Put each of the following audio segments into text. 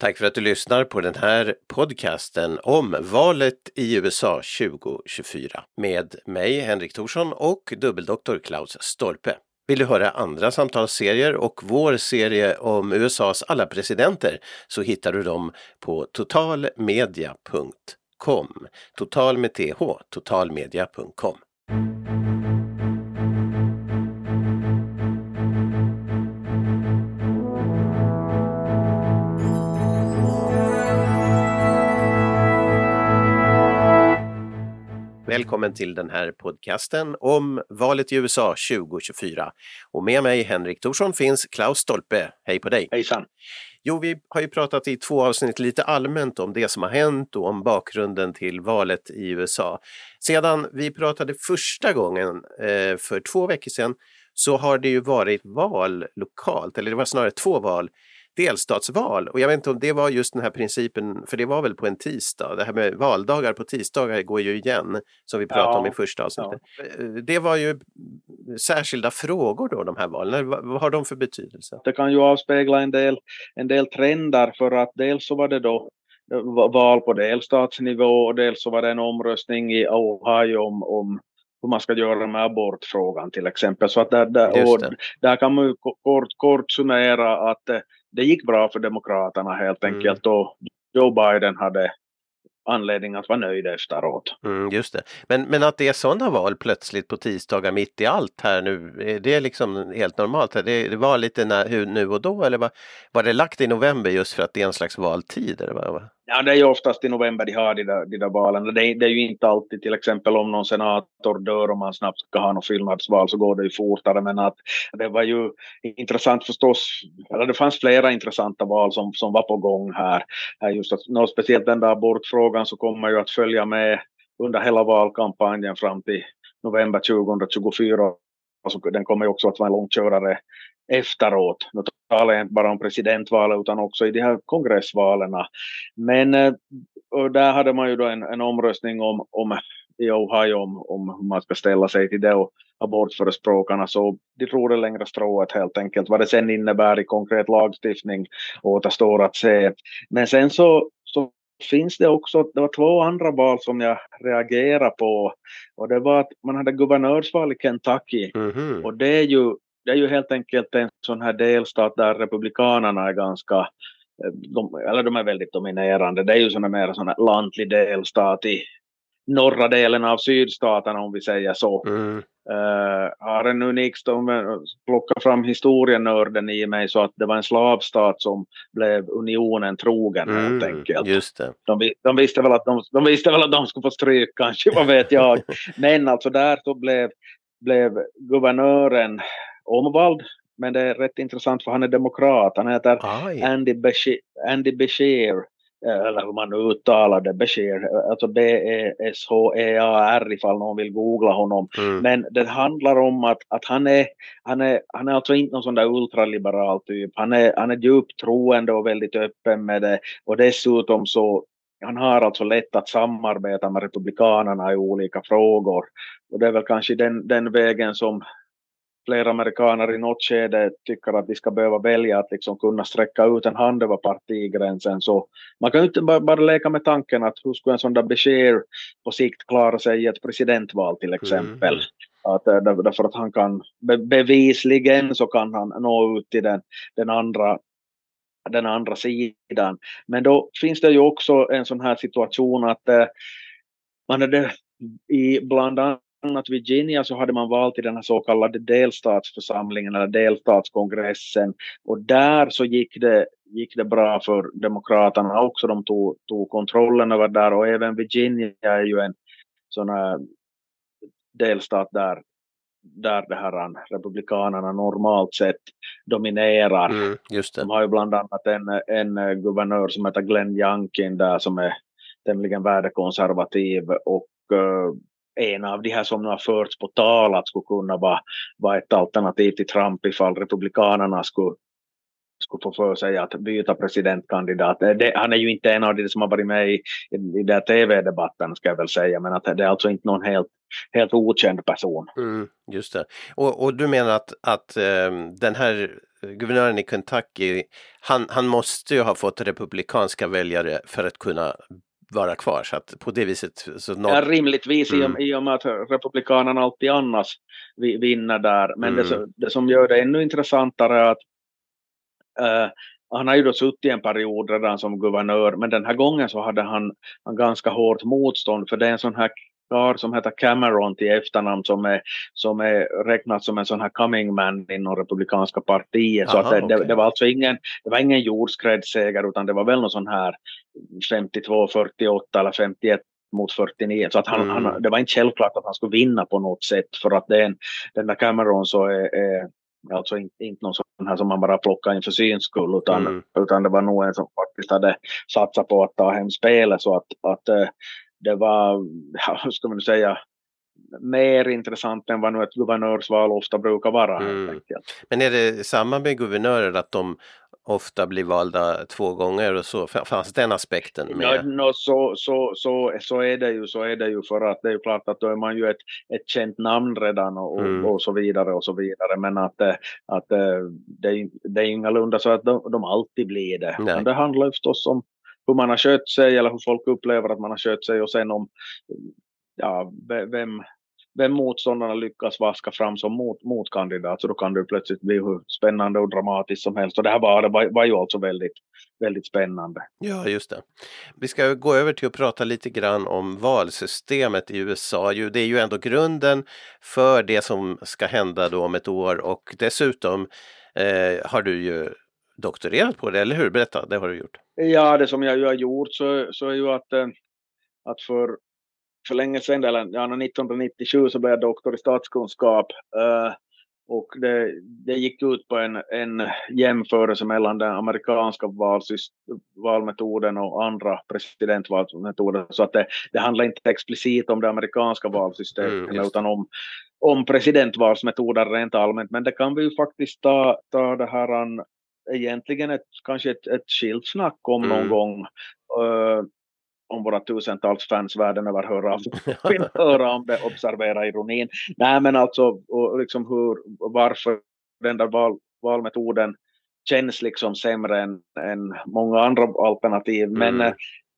Tack för att du lyssnar på den här podcasten om valet i USA 2024 med mig Henrik Thorsson och dubbeldoktor Klaus Stolpe. Vill du höra andra samtalsserier och vår serie om USAs alla presidenter så hittar du dem på totalmedia.com. Total med th, totalmedia.com. Välkommen till den här podcasten om valet i USA 2024. Och med mig Henrik Thorsson finns Klaus Stolpe. Hej på dig! Hejsan! Jo, vi har ju pratat i två avsnitt lite allmänt om det som har hänt och om bakgrunden till valet i USA. Sedan vi pratade första gången eh, för två veckor sedan så har det ju varit val lokalt, eller det var snarare två val delstatsval. Och jag vet inte om det var just den här principen, för det var väl på en tisdag. Det här med valdagar på tisdagar går ju igen, som vi pratade ja, om i första avsnittet. Ja. Eh, det var ju särskilda frågor då, de här valen. Vad har de för betydelse? Det kan ju avspegla en del, en del trender, för att dels så var det då eh, val på delstatsnivå och dels så var det en omröstning i Ohio om, om hur man ska göra med abortfrågan till exempel. Så att där, där, där kan man ju kort, kort summera att eh, det gick bra för Demokraterna helt mm. enkelt mm. och Joe Biden hade anledning att vara nöjd efteråt. Mm, just det. Men, men att det är sådana val plötsligt på tisdagar mitt i allt här nu, det är liksom helt normalt? Det, det var lite när, nu och då eller var, var det lagt i november just för att det är en slags valtid? Eller vad? Ja, det är ju oftast i november de har de där, de där valen. Det, det, är ju inte alltid till exempel om någon senator dör och man snabbt ska ha något fyllnadsval så går det ju fortare. Men att det var ju intressant förstås, eller det fanns flera intressanta val som, som var på gång här. Just att, no, speciellt den där abortfrågan så kommer ju att följa med under hela valkampanjen fram till november 2024. Alltså, den kommer ju också att vara en långkörare efteråt. Nu talar jag inte bara om presidentvalet utan också i de här kongressvalen. Men eh, där hade man ju då en, en omröstning om, om i Ohio om, om hur man ska ställa sig till det och abortförespråkarna så de drog det längre strået helt enkelt. Vad det sen innebär i konkret lagstiftning återstår att se. Men sen så, så finns det också, det var två andra val som jag reagerade på och det var att man hade guvernörsval i Kentucky mm -hmm. och det är ju det är ju helt enkelt en sån här delstat där republikanerna är ganska eh, de, eller de är väldigt dominerande. Det är ju såna mer sån här lantlig delstat i norra delen av sydstaterna om vi säger så. Mm. Uh, har en unik plocka fram historienörden i mig så att det var en slavstat som blev unionen trogen mm, helt enkelt. Just det. De, de, visste väl att de, de visste väl att de skulle få stryk kanske, vad vet jag. Men alltså där så blev, blev guvernören omvald. Men det är rätt intressant för han är demokrat. Han heter Aj. Andy Bashir eh, eller hur man uttalar det, Bashir, alltså B-E-S-H-E-A-R ifall någon vill googla honom. Mm. Men det handlar om att, att han, är, han, är, han är alltså inte någon sån där ultraliberal typ. Han är, han är djupt troende och väldigt öppen med det. Och dessutom så han har alltså lätt att samarbeta med republikanerna i olika frågor. Och det är väl kanske den, den vägen som flera amerikaner i något skede tycker att de ska behöva välja att liksom kunna sträcka ut en hand över partigränsen. Så man kan ju inte bara, bara leka med tanken att hur skulle en sån där besked på sikt klara sig i ett presidentval till exempel. Mm. Att, eh, därför att han kan bevisligen så kan han nå ut till den, den andra den andra sidan. Men då finns det ju också en sån här situation att eh, man hade, i bland annat annat Virginia så hade man valt i den här så kallade delstatsförsamlingen eller delstatskongressen och där så gick det, gick det bra för demokraterna också. De tog, tog kontrollen över där och även Virginia är ju en sån här delstat där där det här republikanerna normalt sett dominerar. Mm, De har ju bland annat en, en guvernör som heter Glenn Youngkin där som är tämligen värdekonservativ och uh, en av de här som har förts på tal att skulle kunna vara, vara ett alternativ till Trump ifall republikanerna skulle skulle få för sig att byta presidentkandidat. Det, han är ju inte en av de som har varit med i, i, i den tv-debatten ska jag väl säga, men att det är alltså inte någon helt, helt okänd person. Mm, just det. Och, och, du menar att, att um, den här guvernören i Kentucky, han, han måste ju ha fått republikanska väljare för att kunna vara kvar. Så att på det viset... Så något... Ja, rimligtvis mm. i, och med att republikanerna alltid annars vinner där. Men mm. det, det, som gör det ännu intressantare är att han har ju då suttit en period redan som guvernör, men den här gången så hade han, han ganska hårt motstånd, för det är en sån här karl som heter Cameron till efternamn som är, som är räknad som en sån här coming man inom republikanska partiet. Aha, så att det, okay. det, det, var alltså ingen, det var ingen jordskredsseger utan det var väl någon sån här 52, 48 eller 51 mot 49. Så att han, mm. han, det var inte självklart att han skulle vinna på något sätt för att den, den där Cameron så är, är alltså inte, inte någon sån här som man bara plockar in för syns skull utan, mm. utan det var nog en som faktiskt hade satsat på att ta hem spelet så att, att eh, det var, hur ska man säga, mer intressant än vad nu ett guvernörsval ofta brukar vara. Mm. Men är det samma med guvernörer att de ofta blir valda två gånger och så fanns den aspekten med? Ja, no, så, så, så, så, är det ju, så är det ju för att det är ju klart att då är man ju ett, ett känt namn redan och, mm. och, så vidare och så vidare men att, eh, att eh, det, är, det är ingalunda så att de, de alltid blir det. Nej. Men det handlar ju förstås om hur man har skött sig eller hur folk upplever att man har skött sig och sen om ja, vem, vem motståndarna lyckas vaska fram som mot, motkandidat så då kan det plötsligt bli hur spännande och dramatiskt som helst och det här var, var, var ju alltså väldigt, väldigt spännande. Ja, just det. Vi ska gå över till att prata lite grann om valsystemet i USA. Det är ju ändå grunden för det som ska hända då om ett år och dessutom eh, har du ju doktorerat på det, eller hur? Berätta, det har du gjort. Ja, det som jag ju har gjort så, så är ju att, eh, att för, för länge sedan, eller ja, 1997 så blev jag doktor i statskunskap. Uh, och det, det gick ut på en, en jämförelse mellan den amerikanska valmetoden och andra presidentvalmetoder. Så att det, det handlar inte explicit om det amerikanska valsystemet mm, utan om, om presidentvalsmetoder rent allmänt. Men det kan vi ju faktiskt ta, ta det här egentligen ett, kanske ett, ett skilt snack om mm. någon gång. Uh, om våra tusentals fans världen över höra, höra om det, observera ironin. Nej men alltså och liksom hur, varför den där val, valmetoden känns liksom sämre än, än många andra alternativ. Mm. Men,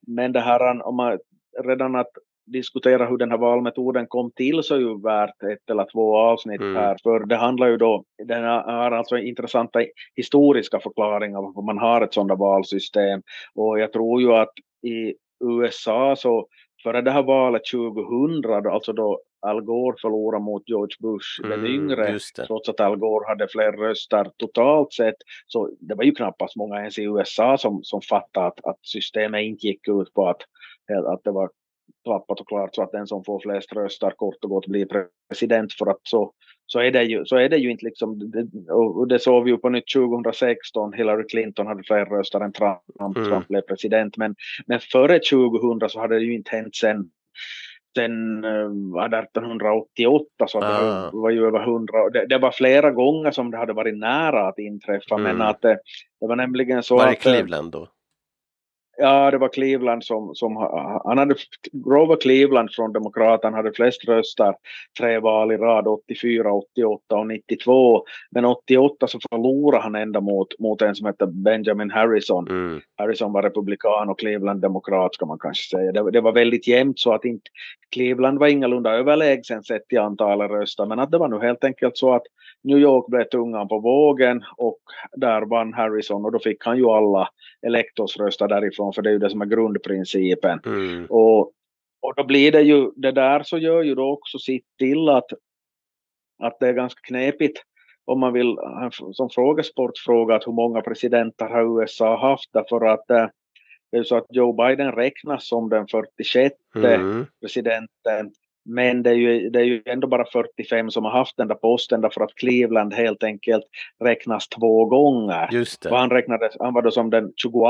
men det här om man redan att diskutera hur den här valmetoden kom till så är ju värt ett eller två avsnitt mm. här. För det handlar ju då, den har alltså intressanta historiska förklaringar varför man har ett sådant valsystem. Och jag tror ju att i USA så före det här valet 2000, alltså då Al Gore förlorade mot George Bush mm, den yngre, trots att Al Gore hade fler röster totalt sett, så det var ju knappast många ens i USA som, som fattade att, att systemet inte gick ut på att, att det var klappat och klart så att den som får flest röster kort och gott blir president för att så, så, är, det ju, så är det ju inte liksom, det, och det såg vi ju på nytt 2016, Hillary Clinton hade fler röster än Trump, mm. Trump blev president, men, men före 2000 så hade det ju inte hänt sen sen 1888 eh, så ah. det var ju över 100. Det, det, var flera gånger som det hade varit nära att inträffa mm. men att det, det var nämligen så var det att... Eh, Cleveland då? Ja, det var Cleveland som, som han hade, Grover Cleveland från Demokraterna hade flest röster tre val i rad, 84, 88 och 92. Men 88 så förlorade han ända mot, mot en som hette Benjamin Harrison. Mm. Harrison var republikan och Cleveland demokrat ska man kanske säga. Det, det, var väldigt jämnt så att inte Cleveland var ingalunda överlägsen sett i antalet röster men att det var nu helt enkelt så att New York blev tungan på vågen och där vann Harrison och då fick han ju alla elektorsröster därifrån för det är ju det som är grundprincipen. Mm. Och, och då blir det ju, det där så gör ju då också sitt till att, att det är ganska knepigt om man vill som frågesportfråga att hur många presidenter har USA haft därför att eh, det är så att Joe Biden räknas som den 46 mm. presidenten men det är, ju, det är ju ändå bara 45 som har haft den där posten därför att Cleveland helt enkelt räknas två gånger. Just det. Och han, räknades, han var då som den 22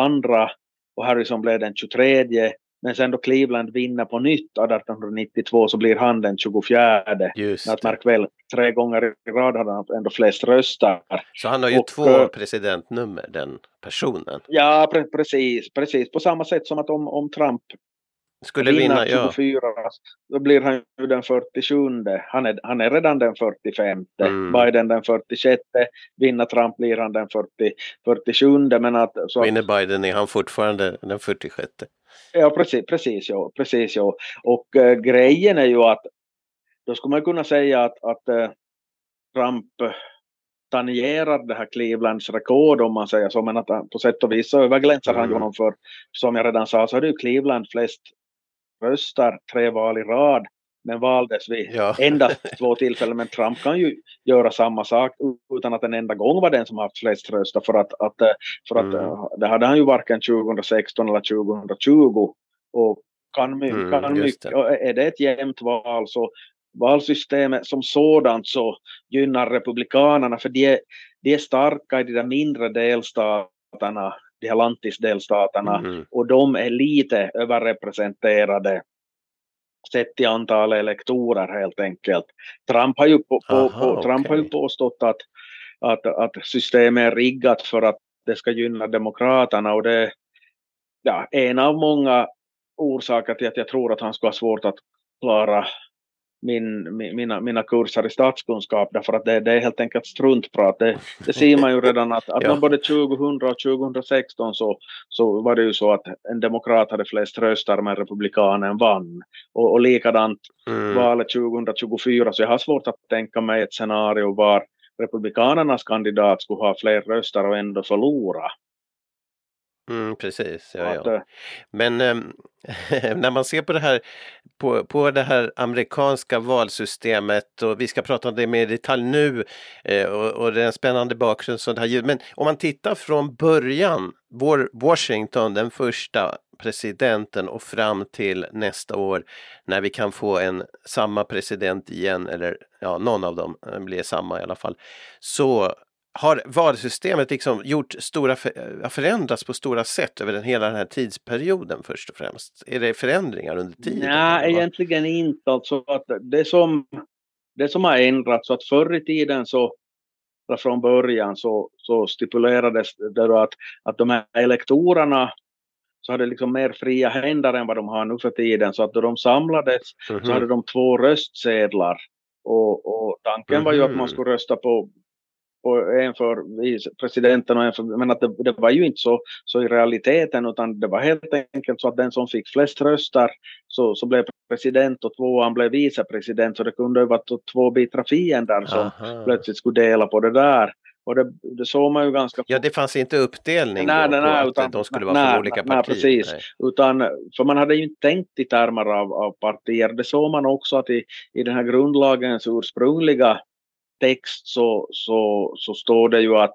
och Harrison blev den 23 Men sen då Cleveland vinner på nytt 1892 så blir han den 24. Just att märk väl, tre gånger i rad hade han ändå flest röster. Så han har ju och, två eh, presidentnummer, den personen. Ja, pre precis, precis. På samma sätt som att om, om Trump skulle vinna, 24, ja. då blir han ju den 47. Han är, han är redan den 45. Mm. Biden den 46. Vinner Trump blir han den 40, 47. Men att, så Vinner Biden är han fortfarande den 46. Ja, precis, precis, ja, precis ja. Och äh, grejen är ju att då skulle man kunna säga att, att äh, Trump tangerar det här Clevelands rekord om man säger så, men att på sätt och vis så överglänsar mm. han ju honom för, som jag redan sa, så är det ju Cleveland flest röstar tre val i rad men valdes vid ja. endast två tillfällen. Men Trump kan ju göra samma sak utan att en enda gång var den som haft flest röster. För att, att, eh, för att mm. Eh, det hade han ju varken 2016 eller 2020. Och kan, mm, kan mycket, det. är det ett jämnt val så valsystemet som sådant så gynnar republikanerna för de är, de är starka i de där mindre delstaterna de här lantisdelstaterna mm. och de är lite överrepresenterade sett till antalet elektorer helt enkelt. Trump har ju, på, Aha, på, Trump okay. har ju påstått att, att, att systemet är riggat för att det ska gynna demokraterna och det är ja, en av många orsaker till att jag tror att han skulle ha svårt att klara min, mina, mina kurser i statskunskap därför att det, det är helt enkelt struntprat. Det, det ser man ju redan att, att ja. både 2000 och 2016 så, så var det ju så att en demokrat hade flest röster men republikanen vann. Och, och likadant mm. valet 2024 så jag har svårt att tänka mig ett scenario var republikanernas kandidat skulle ha fler röster och ändå förlora. Mm, precis, ja, ja. Eh, Men eh, när man ser på det här på, på det här amerikanska valsystemet och vi ska prata om det mer i detalj nu eh, och, och det är en spännande bakgrund det här Men om man tittar från början, vår Washington, den första presidenten och fram till nästa år när vi kan få en samma president igen eller ja, någon av dem eh, blir samma i alla fall. Så har valsystemet liksom gjort stora, förändrats på stora sätt över den, hela den här tidsperioden först och främst? Är det förändringar under tiden? Nej, egentligen inte. Alltså att det, som, det som har ändrats, att förr i tiden så från början så, så stipulerades det då att, att de här elektorerna så hade liksom mer fria händer än vad de har nu för tiden. Så att då de samlades mm -hmm. så mhm. hade de två röstsedlar. Och, och tanken mm -hmm. var ju att man mhm. skulle rösta på och en för presidenten och en för, men att det, det, var ju inte så, så i realiteten utan det var helt enkelt så att den som fick flest röster så, så blev president och tvåan blev vicepresident så det kunde ju vara två bittra fiender som Aha. plötsligt skulle dela på det där. Och det, det såg man ju ganska... Ja, det fanns inte uppdelning nej, nej, nej, utan, att de skulle vara nej, från olika partier? Nej, precis. Nej. Utan, för man hade ju inte tänkt i termer av, av partier. Det såg man också att i, i den här grundlagens ursprungliga text så, så, så står det ju att,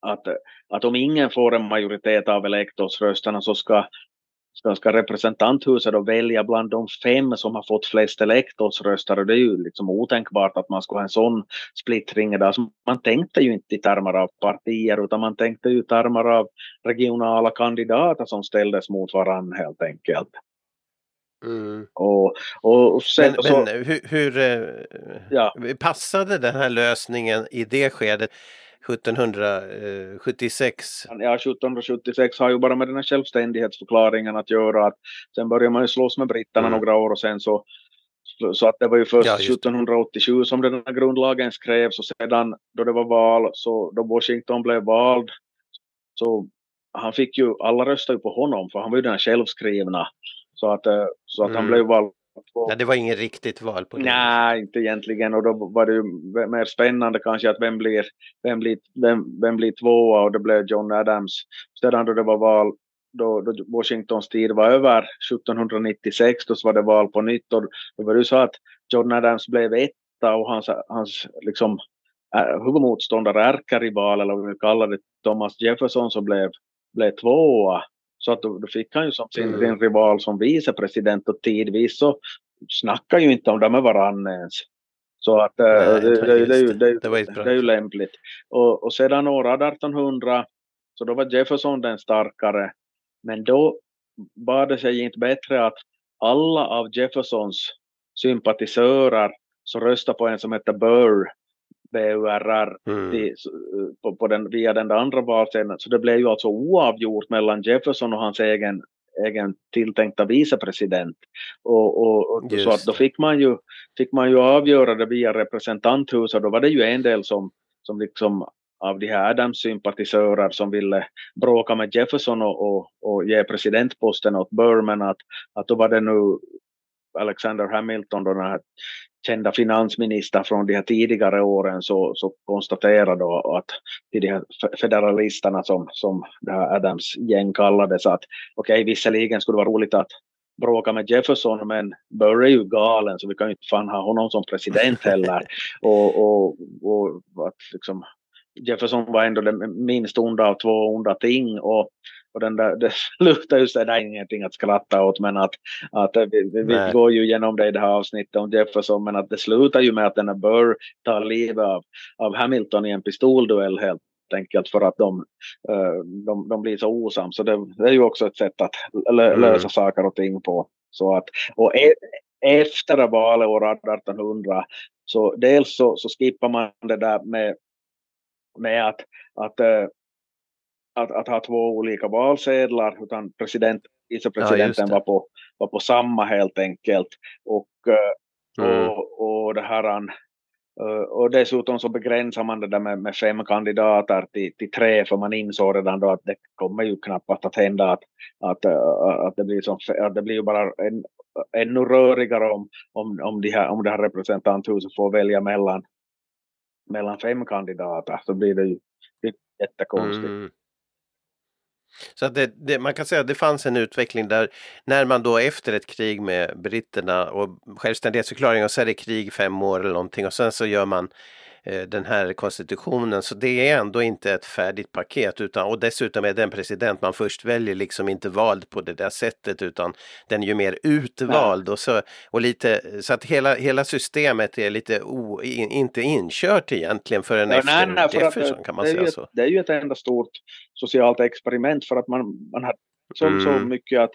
att, att om ingen får en majoritet av elektorsrösterna så ska, ska, ska representanthuset då välja bland de fem som har fått flest elektorsröster och det är ju liksom otänkbart att man skulle ha en sån splittring där. Så man tänkte ju inte i termer av partier utan man tänkte ju i termer av regionala kandidater som ställdes mot varandra helt enkelt. Mm. Och, och sen, men, så, men hur, hur eh, ja. passade den här lösningen i det skedet 1776? Ja, 1776 har ju bara med den här självständighetsförklaringen att göra. Att sen började man ju slåss med britterna mm. några år och sen så så att det var ju först ja, 1787 som den här grundlagen skrevs och sedan då det var val, så då Washington blev vald, så han fick ju, alla röstade ju på honom för han var ju den självskrivna så att, eh, så att mm. han blev vald på... Nej, det var inget riktigt val på det. Nej, inte egentligen. Och då var det ju mer spännande kanske att vem blir, vem blir, vem, vem blir tvåa och det blev John Adams. Sedan då det var val, då, då Washingtons tid var över 1796, då var det val på nytt och då var det så att John Adams blev etta och hans, hans liksom, huvudmotståndare, ärkerival eller vad vi kallar det, Thomas Jefferson som blev, blev tvåa. Så att då, då fick han ju som sin, mm. sin rival som vicepresident och tidvis så snackar ju inte om det med varandra ens. Så att Nej, det, det, det, det, det, det, det är ju lämpligt. Och, och sedan år 1800 så då var Jefferson den starkare. Men då var det sig inte bättre att alla av Jeffersons sympatisörer så röstade på en som heter Burr, BURR, mm. till, på, på den, via den andra valsedeln. Så det blev ju alltså oavgjort mellan Jefferson och hans egen egen tilltänkta vicepresident. Och, och, och så att då fick man, ju, fick man ju avgöra det via representanthuset. Då var det ju en del som, som liksom av de här Adams-sympatisörer som ville bråka med Jefferson och, och, och ge presidentposten åt Burman att, att då var det nu Alexander Hamilton, då den här kända finansminister från de här tidigare åren, så, så konstaterade då att till de här federalisterna som, som det här Adams gäng kallades att okej, okay, visserligen skulle det vara roligt att bråka med Jefferson men Burr är ju galen så vi kan ju inte fan ha honom som president heller. och, och, och att liksom Jefferson var ändå det minst onda av två onda ting och, och den där, det slutar ju så det är ingenting att skratta åt men att, att vi, vi går ju igenom det i det här avsnittet om Jefferson men att det slutar ju med att den där Burr tar livet av, av Hamilton i en pistolduell helt enkelt för att de, eh, de, de blir så osams. Så det, det, är ju också ett sätt att mm. lösa mm. saker och ting på. Så att, och e, efter valet år 1800 så dels så, så skippar man det där med med att, att, äh, att, att, ha två olika valsedlar utan president, vicepresidenten ja, var, på, var på samma helt enkelt. Och, äh, mm. och, och det här Uh, och dessutom så begränsar man det där med, med fem kandidater till, till, tre för man insåg redan då att det kommer ju knappast att hända att, att, uh, att, det, blir som, att det blir ju bara en, ännu rörigare om, om, om, de här, om det här representanthuset får välja mellan, mellan fem kandidater så blir det ju jättekonstigt. Mm. Så att det, det, man kan säga att det fanns en utveckling där när man då efter ett krig med britterna och självständighetsförklaring och så är det krig fem år eller någonting och sen så gör man den här konstitutionen. Så det är ändå inte ett färdigt paket utan och dessutom är den president man först väljer liksom inte vald på det där sättet utan den är ju mer utvald och så och lite så att hela, hela systemet är lite o, in, inte inkört egentligen förrän ja, efter nej, nej, för Jefferson att, kan man säga ett, så. Det är ju ett enda stort socialt experiment för att man, man har så, mm. så mycket att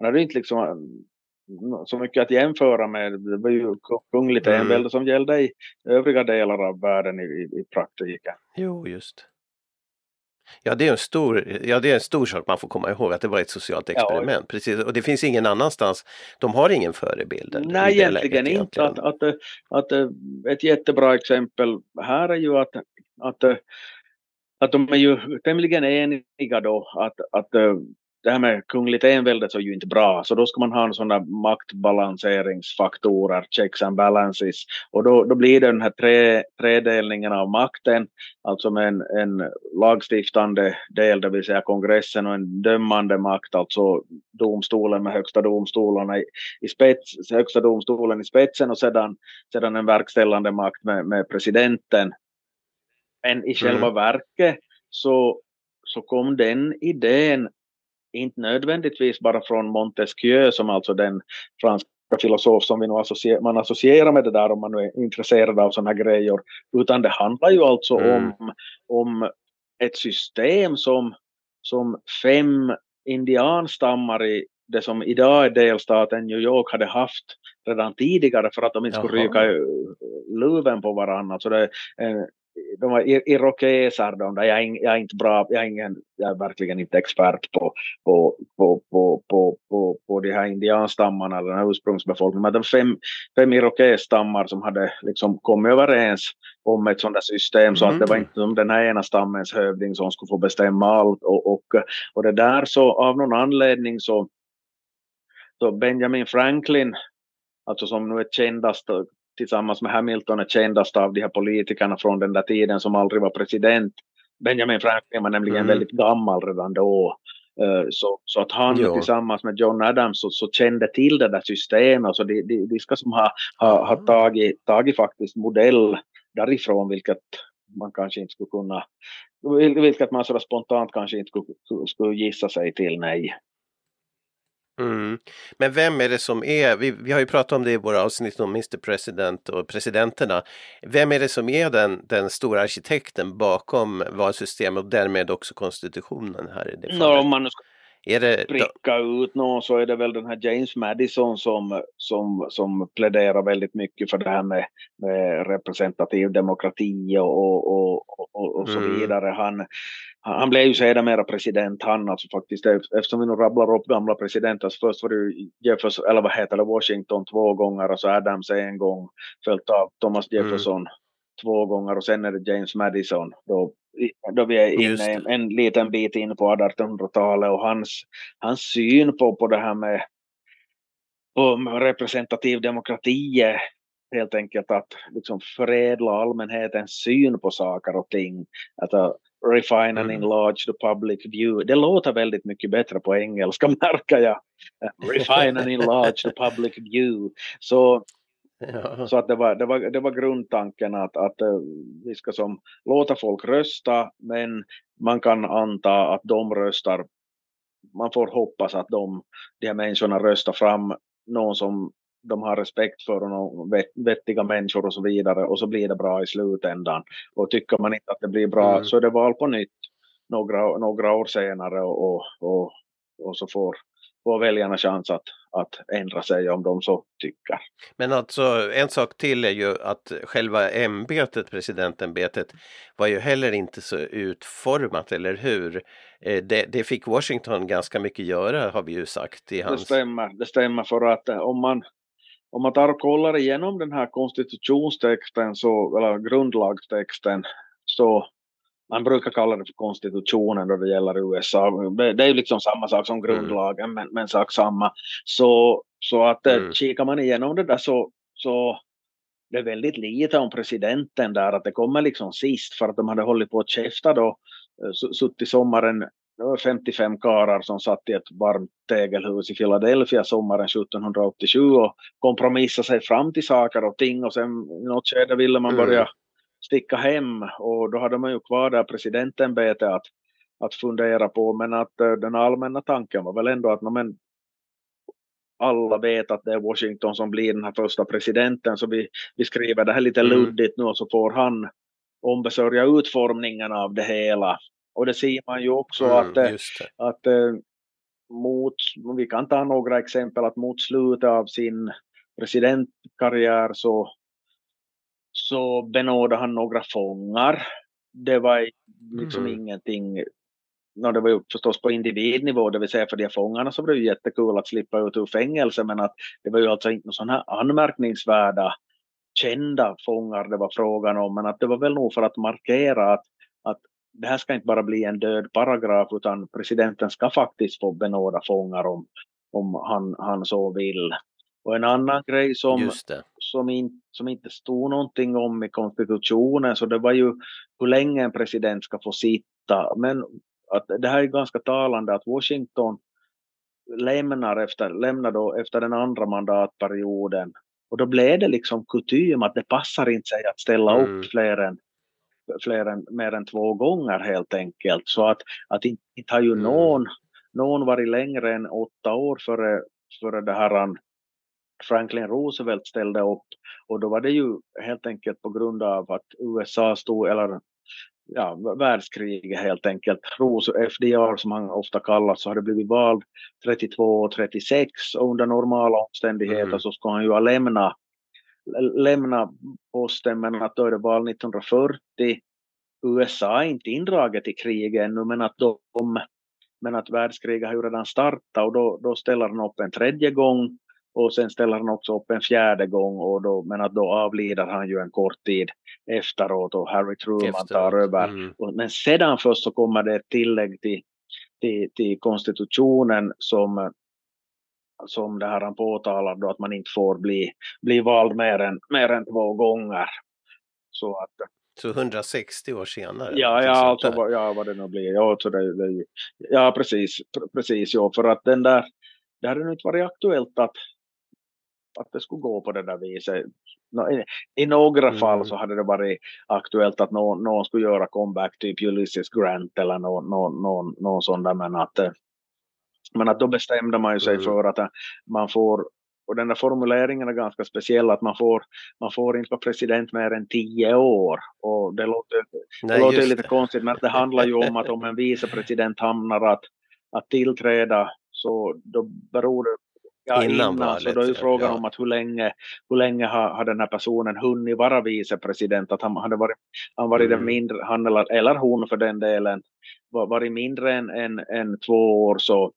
man hade inte liksom så mycket att jämföra med. Det var ju kungligt mm. envälde som gällde i övriga delar av världen i, i, i praktiken. Jo, just. Ja det, är en stor, ja, det är en stor sak man får komma ihåg att det var ett socialt experiment. Ja, Precis. Och det finns ingen annanstans, de har ingen förebild. Nej, egentligen inte. Egentligen. Att, att, att, att, ett jättebra exempel här är ju att, att, att de är ju tämligen eniga då att, att det här med kungligt envälde är ju inte bra, så då ska man ha där maktbalanseringsfaktorer, checks and balances, och då, då blir det den här tre, tredelningen av makten, alltså med en, en lagstiftande del, det vill säga kongressen, och en dömande makt, alltså domstolen med högsta domstolarna i, i spets, högsta domstolen i spetsen och sedan, sedan en verkställande makt med, med presidenten. Men i själva mm. verket så, så kom den idén inte nödvändigtvis bara från Montesquieu som alltså den franska filosof som vi nu associer man associerar med det där om man nu är intresserad av sådana här grejer, utan det handlar ju alltså mm. om, om ett system som, som fem indianstammar i det som idag är delstaten New York hade haft redan tidigare för att de inte skulle ryka luven på varandra. Så det är de var irokeser de där, jag är, jag är inte bra, jag är, ingen, jag är verkligen inte expert på, på, på, på, på, på, på de här indianstammarna, den här ursprungsbefolkningen, men det var fem, fem irokesstammar som hade liksom kommit överens om ett sådant system så mm. att det var mm. inte som den här ena stammens hövding som skulle få bestämma allt och, och, och det där så av någon anledning så, så Benjamin Franklin alltså som nu är kändast tillsammans med Hamilton är kändast av de här politikerna från den där tiden som aldrig var president. Benjamin Franklin var nämligen mm. väldigt gammal redan då. Uh, så, så att han jo. tillsammans med John Adams så, så kände till det där systemet. Så de, de, de ska som ha, ha, ha tagit, tagit faktiskt modell därifrån vilket man kanske inte skulle kunna, vilket man så spontant kanske inte skulle, skulle gissa sig till, nej. Mm. Men vem är det som är, vi, vi har ju pratat om det i våra avsnitt om Mr President och presidenterna. Vem är det som är den, den stora arkitekten bakom valsystemet och därmed också konstitutionen här i det fallet? No, man, är det... pricka ut någon så är det väl den här James Madison som, som, som pläderar väldigt mycket för det här med, med representativ demokrati och, och, och, och så mm. vidare. Han, han blev ju sedermera president han alltså faktiskt eftersom vi nu rabblar upp gamla presidenter så först var det ju Jefferson, eller vad heter det, Washington två gånger och så Adams en gång följt av Thomas mm. Jefferson mm. två gånger och sen är det James Madison då då vi är inne en, en liten bit in på 1800-talet och hans, hans syn på, på det här med på representativ demokrati är helt enkelt att liksom förädla allmänhetens syn på saker och ting. Att uh, refine and mm. enlarge the public view. Det låter väldigt mycket bättre på engelska märker jag. refine and enlarge the public view. Så Ja. Så att det var, det var, det var grundtanken att, att eh, vi ska som låta folk rösta men man kan anta att de röstar, man får hoppas att de, de här människorna röstar fram någon som de har respekt för och någon vettiga människor och så vidare och så blir det bra i slutändan. Och tycker man inte att det blir bra mm. så är det val på nytt några, några år senare och, och, och så får får väljarna chans att, att ändra sig om de så tycker. Men alltså en sak till är ju att själva ämbetet, presidentämbetet, var ju heller inte så utformat, eller hur? Eh, det, det fick Washington ganska mycket göra har vi ju sagt. I hans... Det stämmer, det stämmer för att eh, om man om man tar och kollar igenom den här konstitutionstexten så, eller grundlagstexten så man brukar kalla det för konstitutionen då det gäller USA. Det är ju liksom samma sak som mm. grundlagen mm. men, men sak samma. Så, så att eh, mm. kikar man igenom det där så, så det är väldigt lite om presidenten där att det kommer liksom sist för att de hade hållit på att käfta då eh, suttit sommaren det var 55 karar som satt i ett varmt tegelhus i Philadelphia sommaren 1787 och kompromissade sig fram till saker och ting och sen i något skede ville man mm. börja mm sticka hem och då hade man ju kvar där presidentämbetet att, att fundera på men att uh, den allmänna tanken var väl ändå att men, alla vet att det är Washington som blir den här första presidenten så vi, vi skriver det här lite mm. luddigt nu och så får han ombesörja utformningen av det hela. Och det ser man ju också mm, att, eh, att uh, mot, vi kan ta några exempel, att mot slutet av sin presidentkarriär så så benådade han några fångar. Det var liksom mm. ingenting, no, det var ju förstås på individnivå, det vill säga för de fångarna så var det ju jättekul att slippa ut ur fängelse men att det var ju alltså inte sådana här anmärkningsvärda kända fångar det var frågan om men att det var väl nog för att markera att, att det här ska inte bara bli en död paragraf utan presidenten ska faktiskt få benåda fångar om, om han, han så vill. Och en annan grej som, som, in, som inte stod någonting om i konstitutionen så det var ju hur länge en president ska få sitta. Men att det här är ganska talande att Washington lämnar efter, lämnar då efter den andra mandatperioden och då blev det liksom kutym att det passar inte sig att ställa mm. upp fler än, fler än, mer än två gånger helt enkelt. Så att, att inte, inte har ju mm. någon, någon varit längre än åtta år före, före det här Franklin Roosevelt ställde upp. Och då var det ju helt enkelt på grund av att USA stod, eller ja, världskriget helt enkelt. FDR som han ofta kallas så hade blivit vald 32 och 36 och under normala omständigheter mm. så ska han ju ha lämnat lämna posten. Men att då är det val 1940 USA är inte indraget i kriget ännu men att de men att världskriget har ju redan startat. Och då, då ställer han upp en tredje gång och sen ställer han också upp en fjärde gång och då, men att då avlider han ju en kort tid efteråt och Harry Truman efteråt. tar över. Mm. men sedan först så kommer det ett tillägg till, till, till konstitutionen som, som det här han påtalar då att man inte får bli, bli vald mer än, mer än två gånger. Så att så 160 år senare? Ja, ja, alltså, ja vad det nu blir. Ja, alltså det, det, ja precis, precis ja, för att den där, det hade inte varit aktuellt att, att det skulle gå på det där viset. I, i några mm. fall så hade det varit aktuellt att någon, någon skulle göra comeback, typ Ulysses Grant eller någon, någon, någon, någon sån där, men att, eh, men att då bestämde man ju sig mm. för att eh, man får och den där formuleringen är ganska speciell att man får, man får inte vara president mer än tio år. Och det låter, Nej, det låter lite det. konstigt men det handlar ju om att om en vicepresident hamnar att att tillträda så då beror det Ja, innan, innan valet, så då är frågan ja. om att hur länge, hur länge har, har den här personen hunnit vara vicepresident, att han hade varit, han varit mm. mindre, han eller, eller hon för den delen, varit mindre än, än, än två år så,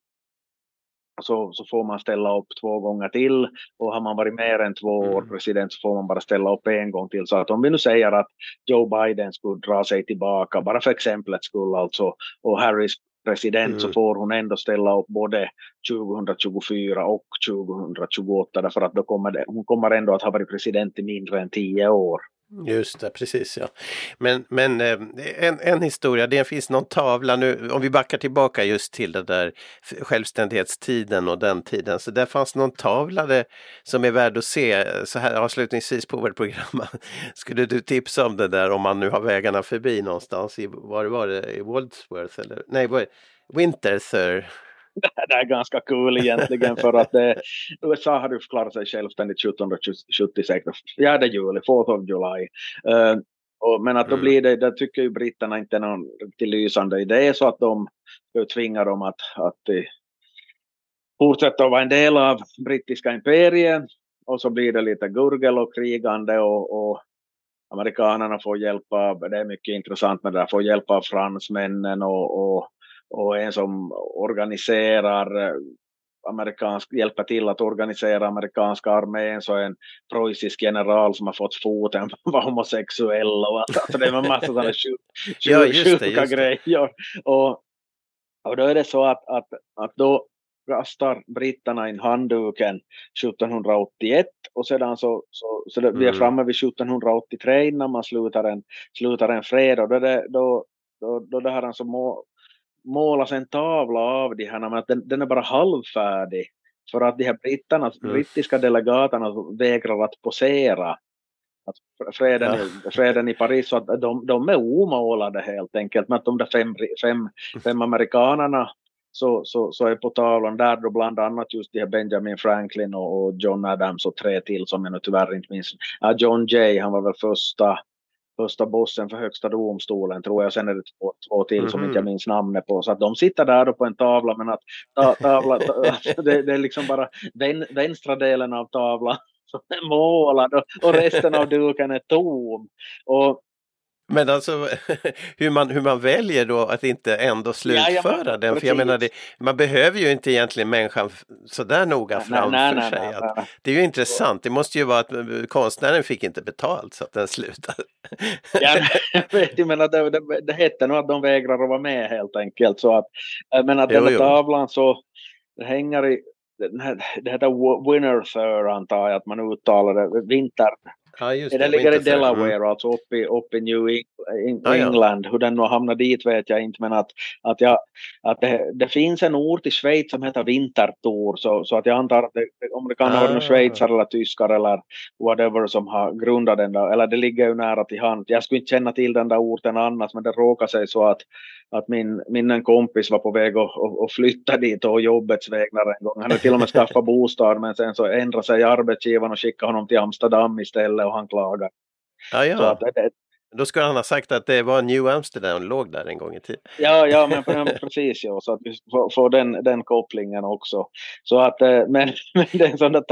så, så får man ställa upp två gånger till och har man varit mer än två år mm. president så får man bara ställa upp en gång till. Så att om vi nu säger att Joe Biden skulle dra sig tillbaka, bara för exemplets skull alltså, och Harris president mm. så får hon ändå ställa upp både 2024 och 2028 därför att då kommer det, hon kommer ändå att ha varit president i mindre än tio år. Just det, precis ja. Men, men eh, en, en historia, det finns någon tavla nu, om vi backar tillbaka just till den där självständighetstiden och den tiden, så där fanns någon tavla det, som är värd att se eh, så här avslutningsvis på vårt program. Skulle du tipsa om det där om man nu har vägarna förbi någonstans i, var var det, i Waldsworth eller nej, Winterthur? det, det är ganska kul egentligen för att eh, USA hade förklarat sig självständigt 1776, 4 juli, 4th of July. Uh, och, men att då mm. blir det, där tycker ju britterna inte någon riktigt lysande idé så att de tvingar dem att, att uh, fortsätta att vara en del av brittiska imperiet och så blir det lite gurgel och krigande och, och amerikanerna får hjälpa, det är mycket intressant med det där, får hjälpa av fransmännen och, och och en som organiserar eh, amerikansk, hjälper till att organisera amerikanska armén så en preussisk general som har fått foten var homosexuell och alltså det en massa sådana sjuka grejer. Och, och då är det så att, att, att då kastar britterna in handduken 1781 och sedan så, så, så det, mm. vi är mm. framme vid 1783 innan man slutar en, slutar en fred och då, det, då, då, då det här alltså må, målas en tavla av de här, men att den, den är bara halvfärdig. För att de här britterna, mm. brittiska delegaterna vägrar att posera. Att freden, ja. i, freden i Paris, så att de, de är omålade helt enkelt. Men att de där fem, fem, fem amerikanerna så, så, så är på tavlan där då bland annat just de här Benjamin Franklin och, och John Adams och tre till som jag nu tyvärr inte minns. Ja, John Jay, han var väl första första bossen för högsta domstolen tror jag. Sen är det två, två till mm -hmm. som inte jag mhm. minns namnet på. Så att de sitter där då på en tavla men att ta, tavla, ta, det, det, är liksom bara den, vänstra delen av tavlan som är målad och, och resten av duken är tom. Och men alltså hur man, hur man väljer då att inte ändå slutföra ja, den. För jag menar, det, man behöver ju inte egentligen människan sådär noga framför nej, nej, sig. Nej, att, det är ju intressant, det måste ju vara att konstnären fick inte betalt så att den slutade. ja, jag menar, det, det, det hette nog att de vägrar att vara med helt enkelt. Så att, men att jo, den här tavlan så hänger i det heter Winner antar jag att man uttalar det, vinter, Ja, just det, den ligger i Delaware, mm. alltså uppe i, uppe i New England. Ja, ja. Hur den nu hamnar dit vet jag inte, men att, att, jag, att det, det finns en ort i Schweiz som heter Winterthur, så, så att jag antar att det, om det kan vara ah. schweizare eller tyskar eller whatever som har grundat den där, eller det ligger ju nära till hand. Jag skulle inte känna till den där orten annars, men det råkar sig så att, att min, min en kompis var på väg att, att, att flytta dit och jobbets vägnar en gång. Han hade till och med skaffat bostad, men sen så ändrade sig arbetsgivaren och skickade honom till Amsterdam istället och han klagar. Ja, ja. Så att, det, då skulle han ha sagt att det var New Amsterdam låg där en gång i tiden. Ja, ja men precis ja, så att vi får, får den, den kopplingen också. Så att, eh, men, men den, sån där,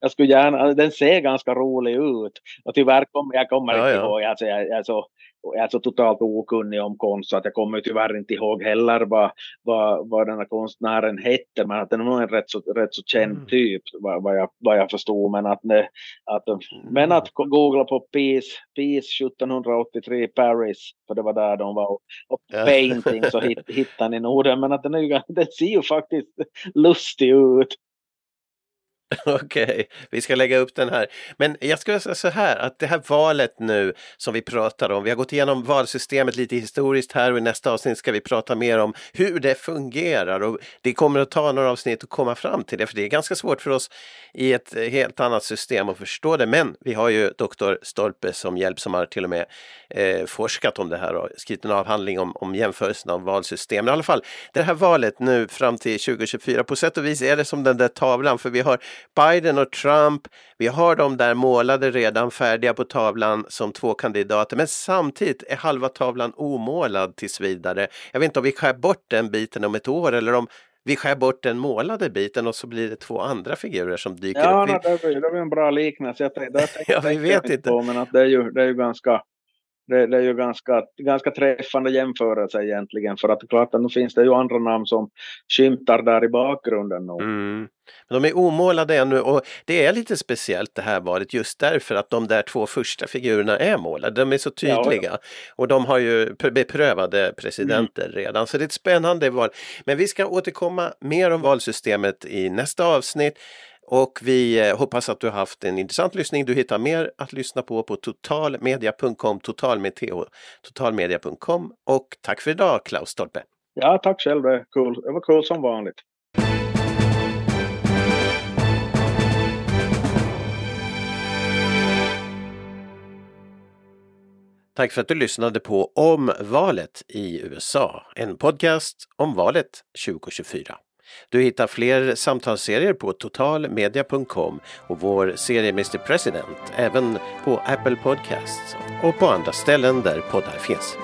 jag skulle gärna, den ser ganska rolig ut. Och tyvärr kommer jag kommer ja, inte ja. ihåg, alltså, jag, jag så är så totalt okunnig om konst så att jag kommer tyvärr inte ihåg heller vad, vad, vad den här konstnären hette, men att den var en rätt så, rätt så känd mm. typ vad, vad, jag, vad jag förstod. Men att, att, mm. men att googla på Peace, Peace 1783 Paris, för det var där de var, och, painting så hit, hittade ni nog den, men att den, är, den ser ju faktiskt lustig ut. Okej, okay. vi ska lägga upp den här. Men jag skulle säga så här att det här valet nu som vi pratar om, vi har gått igenom valsystemet lite historiskt här och i nästa avsnitt ska vi prata mer om hur det fungerar och det kommer att ta några avsnitt att komma fram till det för det är ganska svårt för oss i ett helt annat system att förstå det. Men vi har ju doktor Stolpe som hjälp som har till och med eh, forskat om det här och skrivit en avhandling om, om jämförelsen av valsystem. Men i alla fall, det här valet nu fram till 2024, på sätt och vis är det som den där tavlan för vi har Biden och Trump, vi har dem där målade redan färdiga på tavlan som två kandidater men samtidigt är halva tavlan omålad tills vidare. Jag vet inte om vi skär bort den biten om ett år eller om vi skär bort den målade biten och så blir det två andra figurer som dyker ja, upp. Ja, det, är, det är en bra liknelse. Jag tänkte, ja, vi vet inte. På, men att det, är ju, det är ju ganska det, det, är ju ganska, ganska träffande jämförelse egentligen för att klart att nu finns det ju andra namn som skymtar där i bakgrunden. Nu. Mm. Men de är omålade ännu och det är lite speciellt det här valet just därför att de där två första figurerna är målade. De är så tydliga ja, ja. och de har ju beprövade presidenter mm. redan så det är ett spännande val. Men vi ska återkomma mer om valsystemet i nästa avsnitt. Och vi eh, hoppas att du har haft en intressant lyssning. Du hittar mer att lyssna på på totalmedia.com, totalmedia, totalmedia.com och tack för idag Klaus Stolpe. Ja, tack själv. Det, cool. det var kul som vanligt. Tack för att du lyssnade på Om valet i USA, en podcast om valet 2024. Du hittar fler samtalsserier på totalmedia.com och vår serie Mr President även på Apple Podcasts och på andra ställen där poddar finns.